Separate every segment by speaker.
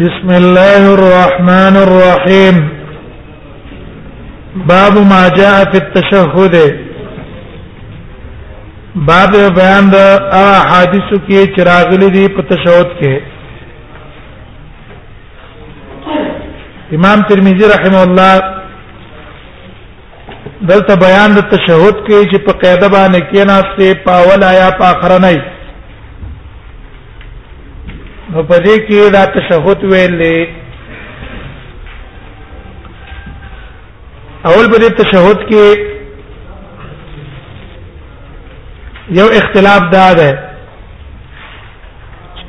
Speaker 1: بسم الله الرحمن الرحيم باب ما جاء في التشهد باب بیان د احادیث کې چراغلي دي په تشهود کې امام ترمذی رحم الله دلته بیان د تشهود کې چې په قاعده باندې کېناسته په اول آیا په اخر نه نو په دې کې دا تشهود ویلې اول په دې تشهود کې یو اختلاف دا ده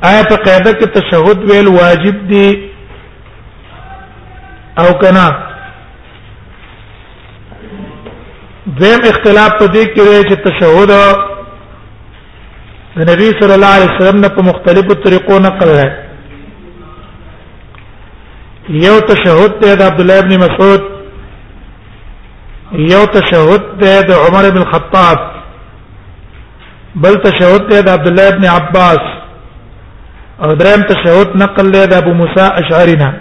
Speaker 1: آیا په قاعده کې تشهود ویل واجب دی او کنا دیم اختلاف په دې کې دی چې تشهود د نبی صلی الله علیه وسلم نه په مختلفو طریقو نقل دی یو تشهود دی د عبد الله ابن مسعود یو تشهود دی د عمر بن الخطاب بل تشهود ته د عبد الله ابن عباس او دریم تشهود نقل له ابو موسی اشعری نه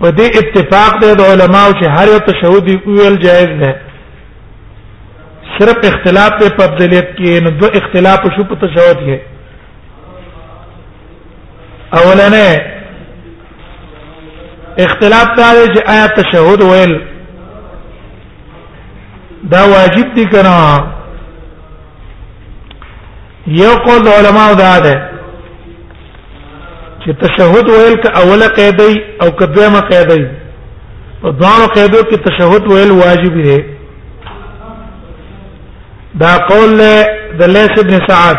Speaker 1: په دې اتفاق دی د علماو چې هر یو تشهود ویل جایز دی صرف اختلاف په افضلیت کې نو دو اختلاف شو په تشهود کې اولنې اختلاف دا دی چې آیا تشهود ویل دا واجب دي کنه یو قول علماء دا ده چې تشهود ویل ک اوله قاعده او کدومه قاعده په دوه قاعده کې تشهود ویل واجب دي دا قول د لیث ابن سعد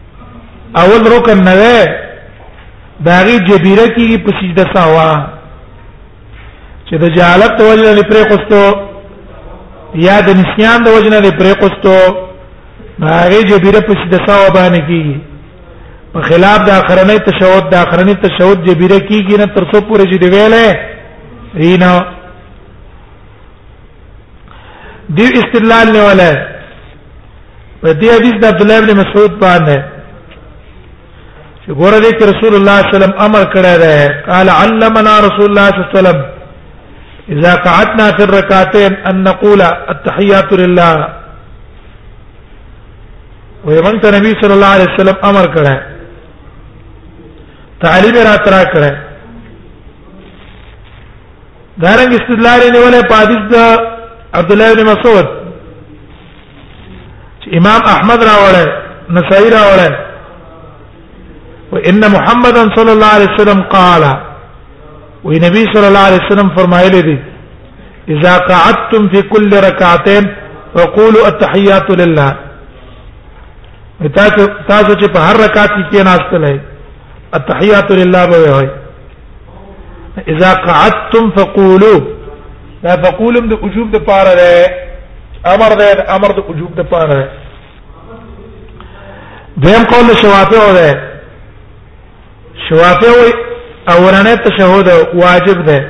Speaker 1: اول رکن نه ده دا غي جبيره کې په سجده سوا چې د جهالت وجه نه پرې کوستو یا د نسيان د وجه نه پرې کوستو هغه جبيره په سجده سوا باندې کیږي په خلاف د اخرنۍ تشهود د اخرنۍ تشهود جبيره کیږي نه تر څو پورې چې دی ویلې رینا دی استدلال نه ولا په دې حدیث د عبد الله ابن مسعود باندې چې ګوره دې کې رسول الله صلی الله علیه وسلم امر کړی دی قال علمنا رسول الله صلی الله علیه وسلم اذا قعدنا في الركعتين ان نقول التحيات لله ويمن ته نبی صلی الله علیه وسلم امر کړی تعلیم را ترا کړی دارنګ استدلال یې نیولې په حدیث د عبد الله بن مسعود چې امام احمد راوړی نسائی راوړی وان محمدا صلی الله علیه وسلم قال و نبی صلی الله علیه وسلم فرمایلی دی اذا قعدتم في كل ركعتين فقولوا التحيات لله تاسو چې په هر رکعت کې ناشته لای التحيات لله به وایي اذا قعدتم فقولوا دا فقولم د وجوب د پاره ده امر ده امر د وجوب د پاره ده دیم قول شوافع ده شوافع اورنه تشهود واجب ده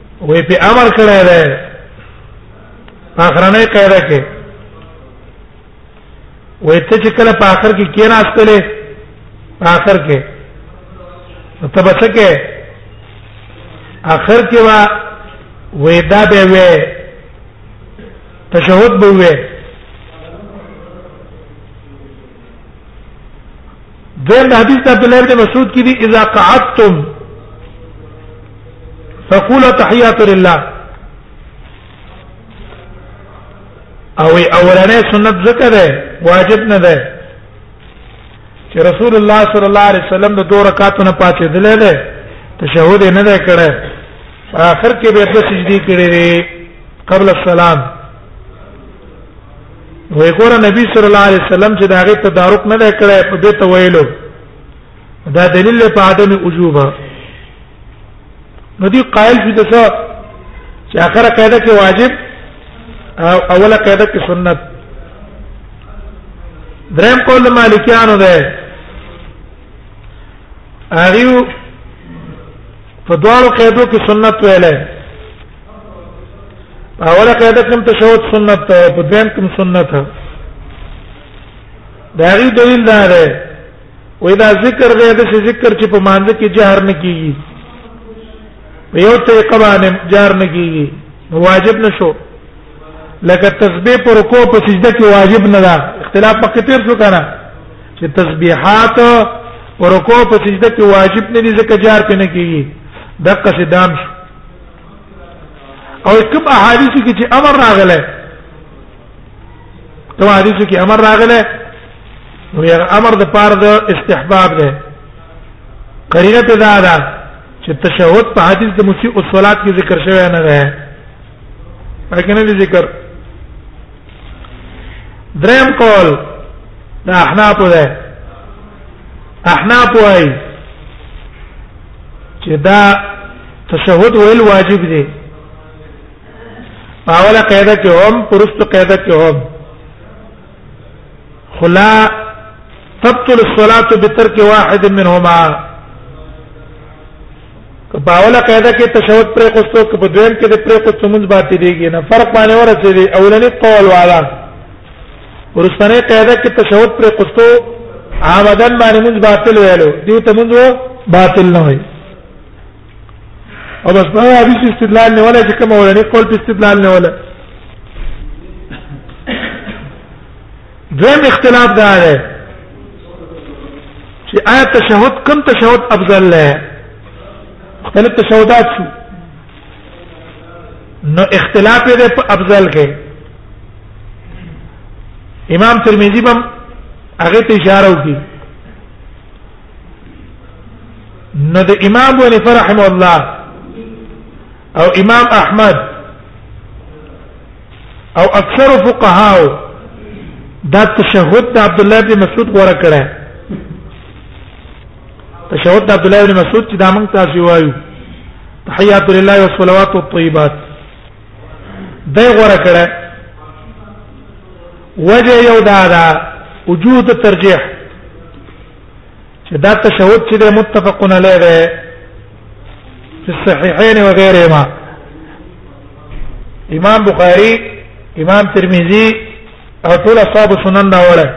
Speaker 1: وې په امر کړه ده اخرنه قاعده کې وې ته چې کله په اخر کې کینا استلې په اخر کې ته بچ کې اخر کې وا وې دا به وې تشهود به وې دیم حدیث د عبد الله بن مسعود کې دی اذا قعدتم فقولوا تحيات لله او اولنې سنت ذکر ده واجب نه ده چې رسول الله صلی الله علیه وسلم د دوه رکعاتو نه پاتې دلې ده تشهود نه ده کړه اخر کې به د سجدي کړې قبل السلام وای ګوره نبی صلی الله علیه وسلم چې دا غي تدارک نه کړای په دې ته ویلو دا دلیل په عدم وجوبه نو دی قائل شو دسه چې اخره قاعده کې واجب او اوله قاعده کې سنت دریم قول مالکیانو ده هغه په دواړو قاعدو کې سنت ویلې اوله قاعده کوم تشهود سنت ته په دویم کوم سنت ده دا غي دلیل نه ده وې دا ذکر دی دا ذکر چې په مانځ کې جهر نه کیږي په یو طریقه باندې جهر نه کیږي واجب نشو لکه تسبیح پر رکوع په سجده کې واجب نه ده اختلاف پکې تیر شو کنه چې تسبيحات ورکو په سجده کې واجب نه دي ځکه جار پې نه کیږي دغه څه دام شو او کوم احادیث کې چې امر راغله کوم احادیث کې امر راغله نو یې امر د پاره د استحباب ده قرینه ته دا ده چې تشهود په حدیث د مسیح الصلات کې ذکر شوی نه ده پکې نه ذکر دریم قول دا احناف ده احناف وای چې دا تشهود ویل واجب دی پاوله قاعده کې هم پرست قاعده کې هم خلا تبطل الصلاه بترك واحد منهما که په اوله قاعده کې تشهود پرې کوستو که په دویم کې د پرې کوستو مونږ باندې دیږي نه فرق باندې ورته دی اولنی قول والا ورستنه قاعده کې تشهود پرې کوستو عامدن باندې مونږ باطل ویلو دی ته مونږ باطل نه وي او بس په حدیث استدلال نه ولا چې کوم اولنی قول په استدلال نه ولا دویم اختلاف دا دی چې آیا تشهود کم تشهود افضل دی مختلف تشهودات شو نو اختلاف دې په افضل کې امام ترمذی بم هغه ته اشاره وکړي نو د امام ابو حنیفه رحم الله او امام احمد او اکثر فقهاو دا تشهود د عبد الله بن مسعود غوړه کړه تشهود د عبد الله بن مسعود چې دا موږ تاسو وایو تحیات لله والصلوات والطيبات دا غوړه کړه وجه یو دا دا وجود ترجیح چې دا تشهود چې د متفقون علیه ده په صحیحین او غیرهما امام بخاری امام ترمذی او ټول اصحاب سنن دا وړه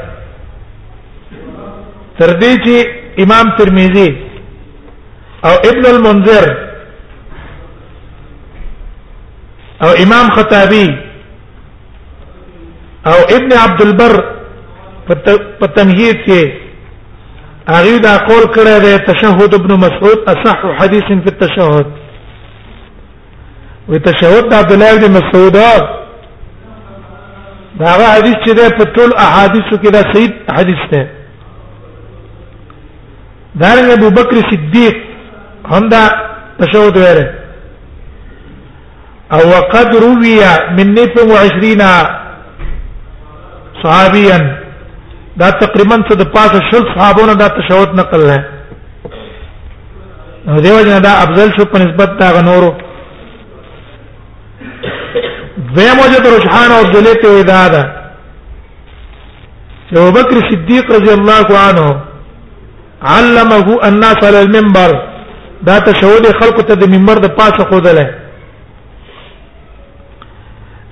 Speaker 1: تر دې چې امام ترمذی او ابن المنذر او امام خطابی او ابن عبد البر په تمهید کې هغه دا قول کړی دی تشهود ابن مسعود اصح حدیث فی التشهد وتشهود عبد الله بن مسعود دا هغه حدیث چې په ټول احادیثو کې دا صحیح حدیث دی دا ابو بکر صدیق هم دا تشهود وره او وقد روي من نفم وعشرين صحابيا دا تقریبا څه د پاسه شل صحابونو دا تشهود نقل لای نو دیو جنا دا افضل شو په نسبت دا غنورو دویم وجه د رجحان او دلیل ته دا ده چې ابوبکر صدیق رضی الله عنه علمه الناس على المنبر دا تشهود خلق ته د منبر د پاسه خودله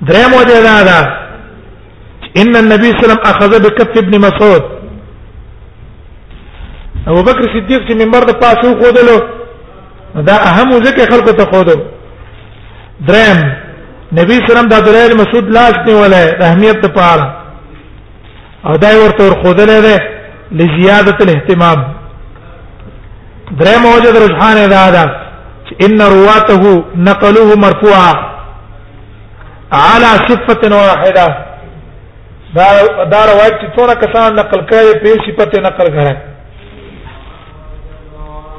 Speaker 1: دریم وجه دا ده ان النبي صلى الله عليه وسلم اخذ بكف ابن مسعود ابو بکر صدیق چې منبر د پاسه خودلو دا اهم ځکه خلق ته خودو دریم نبی صلی الله علیه وسلم د عبد الله مسعود لاس نیولای اهمیت لپاره او دا ورته ور خودلې ده لزياده الاهتمام درې موجه د رجحان ادا ده ان رواته نقلوه مرفوعا على صفه واحده دا دا روایت چې څونه کسان نقل کړي په صفت نقل کړي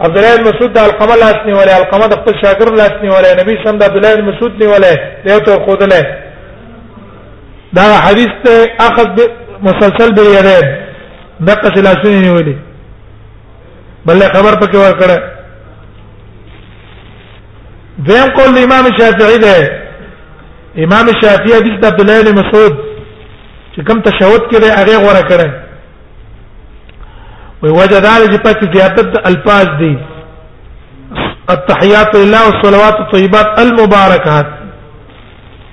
Speaker 1: عبد الله مسعود د القمه لاسنی ولا القمه د خپل شاګرد لاسنی ولا نبی سم د عبد الله مسعود نی ولا ته خودله دا حدیث ته اخذ مسلسل به یره دغه سلاسونه نیولې بل خبر پکې ور کړه دیم قول امام شافعی ده امام شافعی حدیث د عبد الله بن مسعود چې کوم تشهود کې ده هغه غوړه کړه وی وجه دار چې پکې زیادت الفاظ دي التحيات لله والصلوات الطيبات المباركات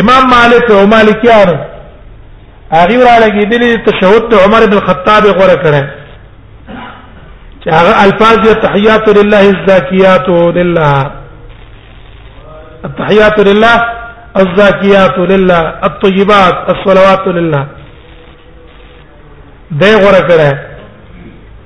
Speaker 1: امام مالک او مالکیان هغه را لګیدلی تشهود ته عمر بن الخطاب غوړه کړه چې هغه الفاظ یو تحیات لله الزاکیات لله التحیات لله الزاکیات لله الطیبات الصلوات لله دای غوړه کړه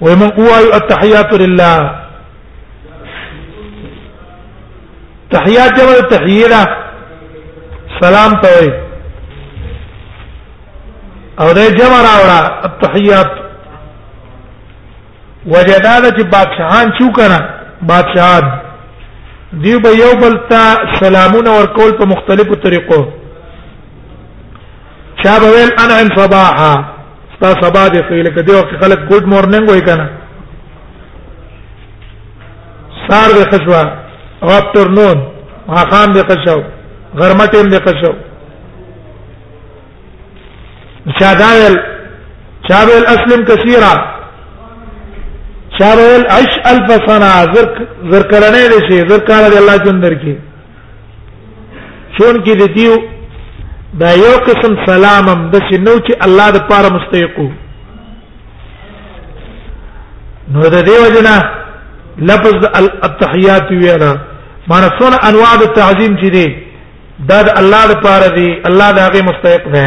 Speaker 1: ومن اوایو التحیات لله تحیات جمع تحییرا سلام ته وي او د جمع راوړه التحیات وجداده چې بادشاہان چو کنه بادشاہان دیو به یو بل ته سلامونه ورکول په مختلفو طریقو چا به ویل انا ان صباحا ستا سبا دې خو لکه دی وخت خلک ګډ مورننګ وای کنه سار دې خشوا او افتر نون ماقام دې خشوا غرمه ټیم دې خشوا چا دا ویل چا ویل اسلم کثیره چا ویل عش الف سنه زر زر کرنه دې شي زر کال دې الله جون درکې چون کې د دیو دا یو قسم سلامم د شنو چې الله د پاره مستحقو نو د دې وجنا لفظ التحیات وینا معنی سونه انواع د تعظیم چې دي دا د الله د پاره دي الله د هغه مستحق ده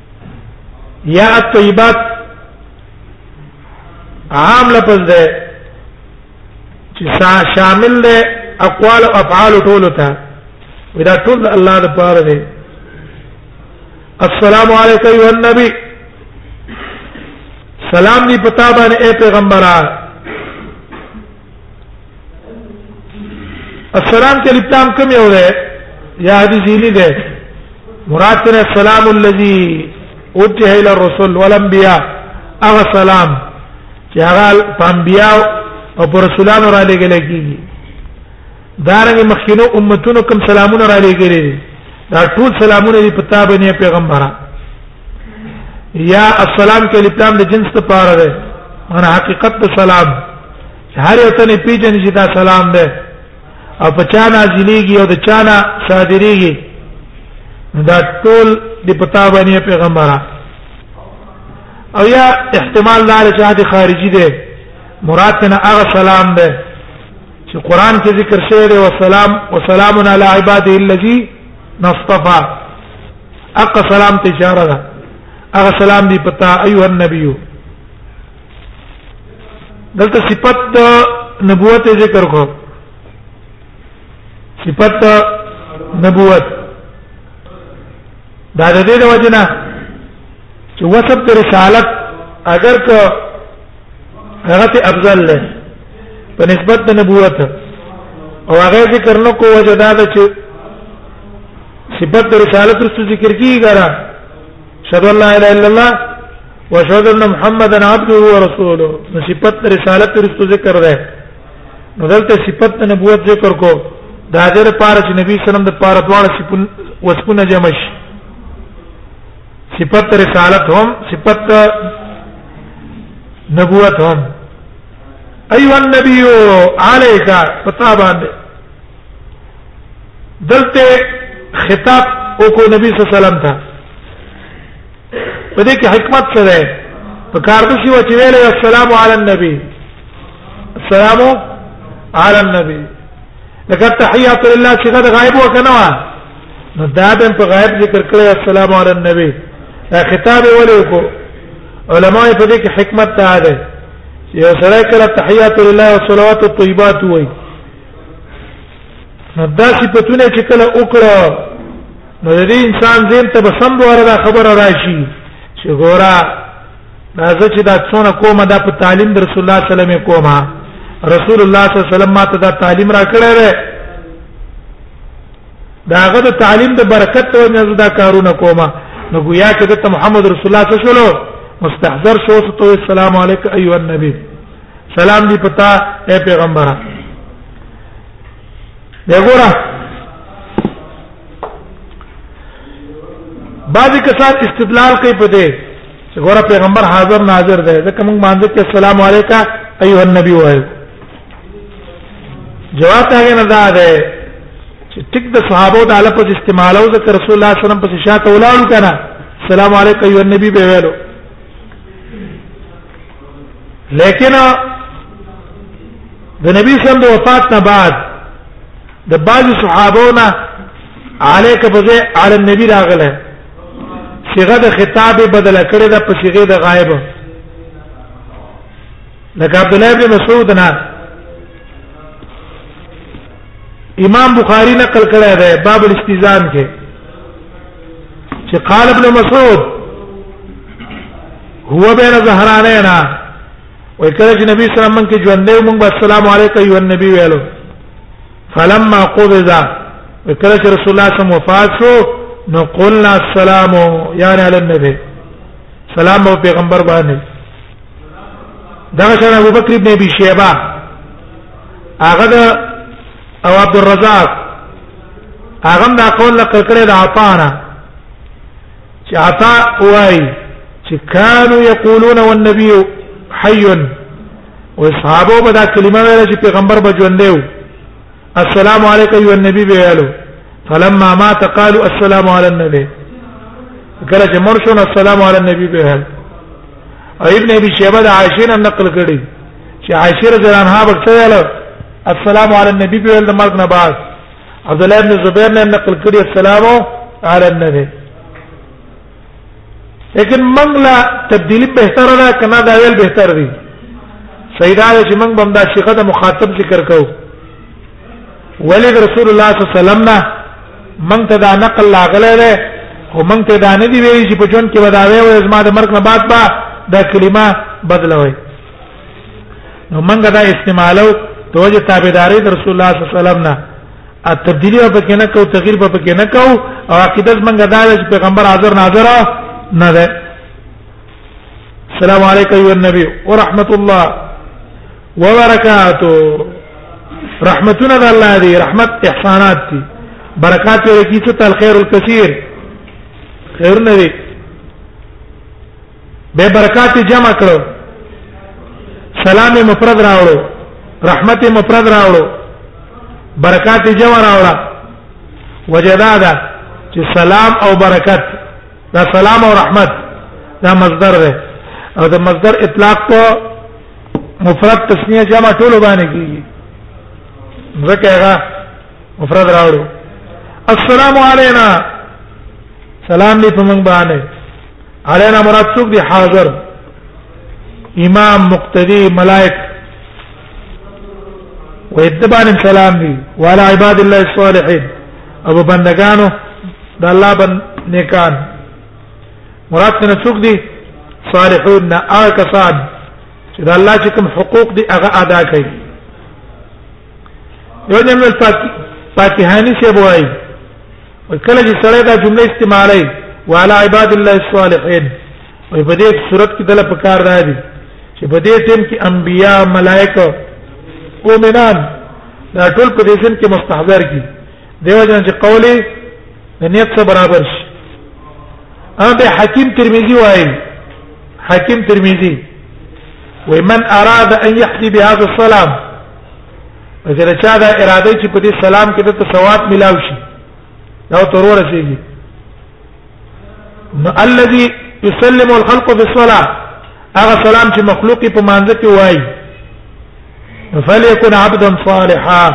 Speaker 1: یا الطیبات عام لفظ ده چې شامل ده اقوال او افعال ټول ته ودا ټول الله د پاره ده السلام علیکم ایو النبی سلام دی پتا باندې اے پیغمبره السلام کې لپتام کوم یو ده یا حدیث هلی ده مراد تر السلام الذي اوجه الى الرسل والانبياء اغه سلام چې هغه انبیاء او رسولانو را لګل کیږي دارنګ مخکینو امتونو کوم سلامونه را لګل دا ټول سلامونه دی پتا باندې پیغمبره یا السلام کې لپلام د جنس ته پاره ده معنا حقیقت د سلام هر یو تنه پیژنې چې دا سلام ده او په چا نازلېږي او د چا نه صادرېږي دا ټول د پتا باندې پیغمبره او یا احتمال دار چې هدي خارجي ده مراد نه هغه سلام ده چې قران کې ذکر شوی دی والسلام وسلام علی عباده الذی نصطفا اق سلام ته اشاره ده هغه سلام دی پتا ایوه النبی دلته صفت د نبوت ذکر کو صفت د نبوت دا د دې د وجنه چې وصف د رسالت اگر که هغه ته افضل له په نسبت د نبوت او هغه ذکر نو کو وجه دا ده چې صفت د رسالت رسو ذکر کیږي ګره شهد الله الا الا الله وشهد ان محمدا عبده ورسوله نو صفت د رسالت رسو ذکر ده نو دلته صفت د نبوت ذکر کو د حاضر پار چې نبی سلام د پار دواړه صفون وسپونه جمع شي صفت رسالت هم صفت نبوت هم ايها النبي عليك فتابان دلته خطاب او کو نبی صلی الله علیه وسلم ته په دې کې حکمت څه ده په کار د سی وچ ویل السلام علی النبی السلام علی النبی لکه تحیات لله چې غد غایب وکنه وا نو دا به په غایب ذکر کړی السلام علی النبی خطاب ولې کو علماء په دې کې حکمت ته ده یو سره کله تحیات لله او صلوات الطیبات وای نو دا صفاتونه چې کله وکړه نو د دې انسان زم ته بسم دواره دا خبره راشي چې ګورا دا چې دا څونه کومه دا په تعلیم د رسول الله صلی الله علیه وسلم کومه رسول الله صلی الله علیه وسلم ماته دا تعلیم را کړی داغه د تعلیم د برکت ته نه زدا کارونه کومه نو گویا چې د محمد رسول الله صلی الله علیه وسلم مستحضر شو ستو السلام علیک ایو النبی سلام دی پتا اے پیغمبره دغورا بعضی کسان استدلال کوي په دې چې ګوره پیغمبر حاضر ناظر دی ځکه موږ باندې کې السلام علیکم ایو النبی وایو جواب ته نه دا ده چې ټیک د صحابه د علاقه په استعمالو ذکر رسول الله صلی الله علیه وسلم په شاته ولاړو کنه السلام علیکم ایو نبی به ویلو لیکن د نبی صلی الله علیه وسلم د وفات نه بعد د بعض صحابو نه علیک بزه علی النبی راغله صيغه د خطاب بدل کړي د په صيغه د غائب لکه عبد الله بن مسعود نه امام بخاری نقل کړی دی باب الاستیزان کې چې قال ابن مسعود هو بین زهرانینا وای کله چې نبی صلی الله علیه وسلم کې ژوند دی موږ السلام علیکم ایو النبی ویلو فلما قبض وکړه چې رسول الله صم وفات شو نو قلنا السلام یعنی علی النبی سلام او پیغمبر باندې دا شان ابو بکر ابن ابي شيبه هغه د او عبد الرزاق هغه دا قول نقل کړی د عطانا چې عطا وای چې كانوا يقولون والنبي حي او صحابه به دا کلمه ویله چې پیغمبر به ژوند دی السلام علیک ایو النبی ویلو فلما مات قالوا السلام علی النبی کله چې مرشون السلام علی النبی ویل ابن ابي شيبه د عائشه نقل کړي چې عائشه رضی الله عنها ورته السلام علی النبی په ول د مرګ نه بعد عبد الله ابن زبیر نے نقل کړی السلام علی النبی لیکن منګلا تبدیلی بهتر ده کنا دا ویل بهتر دی سیدا چې منګ بندا شیخه د مخاطب ذکر کوو ولید رسول الله صلی الله علیه وسلم نه من ته دا نقل لاغله ده او من ته دا نه دی ویل چې په جون کې وداوي او زما د مرګ نه بعد با دا کلمه بدلوي نو من دا استعمالو توجه تابعداري د رسول الله صلی الله علیه وسلم نه ا تبدیلی په کې نه کو تغییر په کې نه کو او عقیده من دا چې پیغمبر حاضر ناظر نه ده السلام علیکم ایو النبی ورحمت الله وبرکاتو رحمتونه د الله دی رحمت احسانات دی برکات یې کی څه تل خیر الکثیر خیر نه دی به برکات جمع کړو سلام مفرد راوړو رحمت مفرد راوړو برکات جمع راوړه وجدادا چې سلام او برکت دا سلام او رحمت دا مصدر دی او دا مصدر اطلاق په مفرد تسنیه جمع ټول باندې کیږي ځکه هغه مفرد راوړو السلام علینا سلام دې په موږ باندې علینا مراد څوک دی حاضر امام مقتدی ملائک ويتبان سلام دی وعلى عباد الله الصالحين ابو بندگانو د الله بن نیکان مراد څنګه څوک دي صالحون نه هغه کسان چې د الله چې کوم حقوق دي هغه ادا کوي یو جمله فاتحانی سی بوای کله چې سړی دا جمله استعمالوي وعلى عباد الله الصالحين او په دې صورت کې دله پکار را دي چې په دې ټیم کې انبیا ملائکه مؤمنان دا ټول په دې ټیم کې مستحضر دي دیو جن چې قولې د نیت سره برابر شي ا به حکیم ترمذی وایي حکیم ترمذی ومن اراد ان يحدي بهذا السلام وجل چا دا اراده چې په دې سلام کې د ثواب ملاوي شي دا ترور شي نو الذي يسلم الخلق في الصلاه هغه سلام چې مخلوق په مانځ کې وای فليكن عبدا صالحا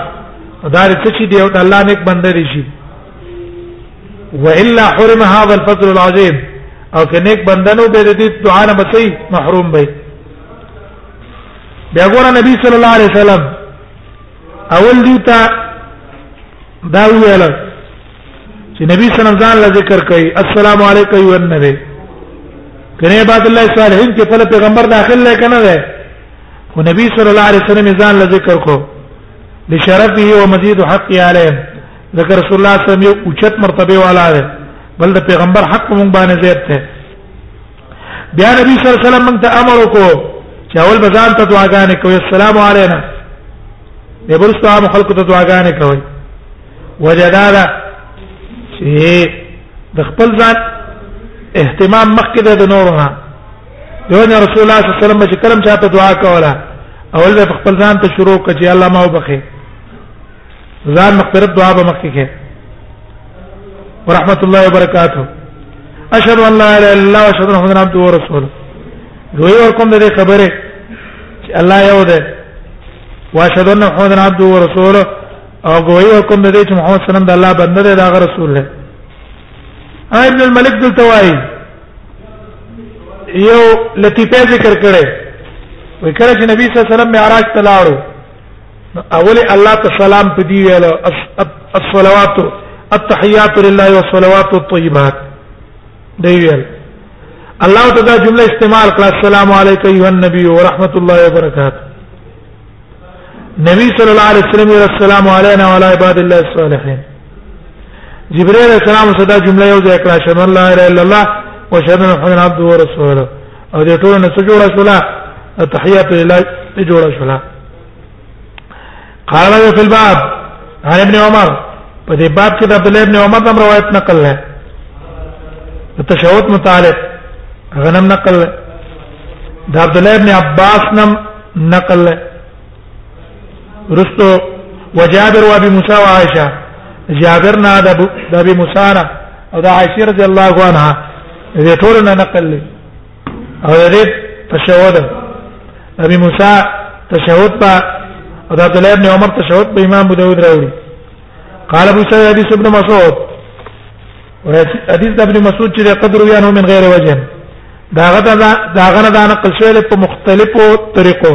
Speaker 1: دا چې دی او الله نیک بنده دی شي والا حرم هذا الفضل العظيم او که نیک بنده نو به دې دعا نه بچي محروم وي بیا ګور نبی صلی الله علیه وسلم اول دیتا دا ویل چې نبی صلی الله علیه وسلم له ذکر کوي السلام علیک ایو النبی کنه عباد الله صالحین کې خپل پیغمبر داخل لای کنه ده خو نبی صلی الله علیه وسلم ځان له ذکر کو لشرفه و مزید حق علیه ذکر رسول الله صلی الله علیه وسلم یو اوچت مرتبه والا ده بل د پیغمبر حق مونږ باندې زیات ده بیا نبی صلی الله علیه وسلم موږ ته امر وکړو چې اول بزان ته دعاګانې کوي السلام علینا به برسته عام خلکو ته دعاګانې کوي وجدادا چې د خپل ځان اهتمام مخکې د نورو نه یو نه رسول الله صلی الله علیه وسلم چې کلم چاته دعا کوله اول به خپل ځان ته شروع کړي الله ما وبخي ځان مغفرت دعا به مخکې کې ورحمت الله وبرکاته اشهد ان لا اله الا الله واشهد ان محمدا عبده ورسوله دوی ورکوم د دې خبره چې الله یو ده واشهد ان محمدا عبده ورسوله او دوی ورکوم د دې چې محمد صلی الله علیه وسلم د الله بنده دی دا رسول دی ابن الملک دلته وایي یو لطیفه ذکر کړي وکړه چې نبی صلی الله علیه وسلم معراج ته لاړو اول الله ته سلام په دی ویل الصلوات التحیات لله والصلوات الطیبات دی ویل الله ته دا جمله استعمال کړه السلام علیک ایها النبی ورحمت الله وبرکاته نبی صلی الله علیه وسلم السلام علینا وعلى عباد الله الصالحین جبرئیل السلام صدا جمله یو ذکر شمل لا اله الا الله وشهد ان محمد عبده ورسوله او د ټولو نه څه جوړه شولا تحیات لله څه جوړه شولا قال في الباب عن ابن عمر په دې باب کې د عبد الله ابن عمر نم روایت نقل ہے تشهود متعلق غنم نقل ہے د عبد الله ابن عباس نم نقل ہے رستو وجابر وابي موسى وعائشه جابر نه د ابي موسى نه او د عائشه رضی الله عنها دې ټول نه نقل لي او دې تشهود ابي موسى تشهود په او د عبد الله بن عمر تشهود په امام ابو داود راوړي قال ابو سعيد حديث ابن مسعود حديث ابن مسعود چې قدر ویانه من غیر وجه دا غدا دا غنه دا نقل شوی په مختلفو طریقو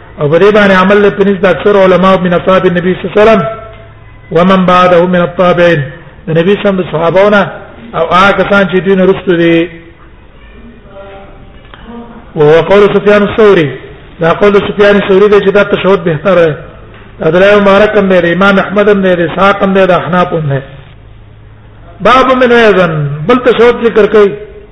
Speaker 1: او په دې باندې عمل له پنځ د اکثر علما من اصحاب النبي صلی الله علیه وسلم ومن بعده من التابعين د نبی صلی الله علیه وسلم صحابهونه او هغه کسان چې دین رسول دي وهو قول سفيان الثوري دا قول سفيان الثوري دی چې دا تشهود به تر ادلای مبارک هم دی امام احمد هم دی اسحاق هم دی د احناف هم دی باب من اذن بل تشهود ذکر کوي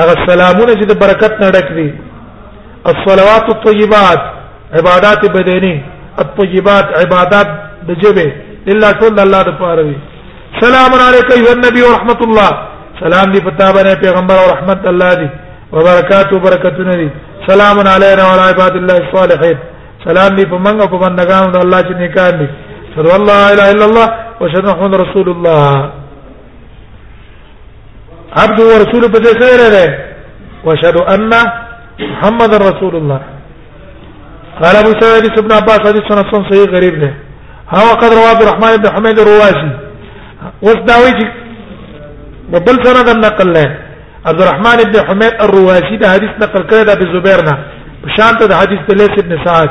Speaker 1: هغه سلامونه چې د برکت نه ډک دي الصلوات الطيبات عبادات بدني الطيبات عبادات د جبه الا ټول الله د پاره وي سلام علیک ایو النبی ورحمت الله سلام دی پتا باندې پیغمبر او رحمت الله دی وبرکاتو برکتونه دی سلام علینا وعلى عباد الله الصالحين سلام دی په منګه په بندگانو د الله چې نیکان دي صلی الله الا الله وشهد محمد رسول الله عبد ورسول په دې سره لري واشهد ان محمد رسول الله قال ابو سعيد ابن عباس حديث سنه صحيح غريب ده هو قد رواه عبد الرحمن بن حميد الرواسي وسداوي چې بل سره د نقل له عبد الرحمن بن حميد الرواسي د حديث نقل کړی د ابي زبير نه په شان ته د حديث د ليث بن سعد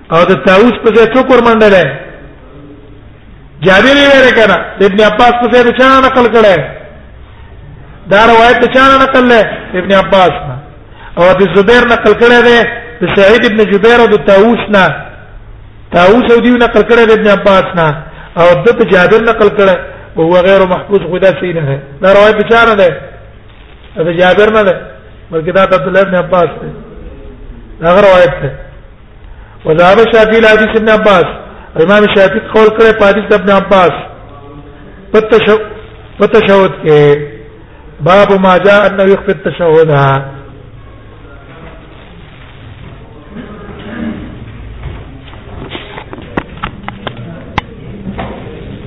Speaker 1: او د طاووس په ځای څوک ورمنډل جابر یې ویل کنه ابن عباس په ځای چا نقل کړه دا روایت چا نقل له ابن عباس نه او د زبیر نقل کړه ده د سعید ابن جبیر او د طاووس نه طاووس او دیو نقل کړه د ابن عباس نه او د جابر نقل کړه او هو غیر محفوظ خدا صحیح نه ده دا روایت چا نه ده د جابر نه ده بلکې دا د عبد الله ابن عباس ده دا روایت ده وذهب الشافعي الى حديث ابن عباس امام شافعي قول کړی په حدیث ابن عباس پتشو پتشهود کې باب ما جاء انه يخفي التشهد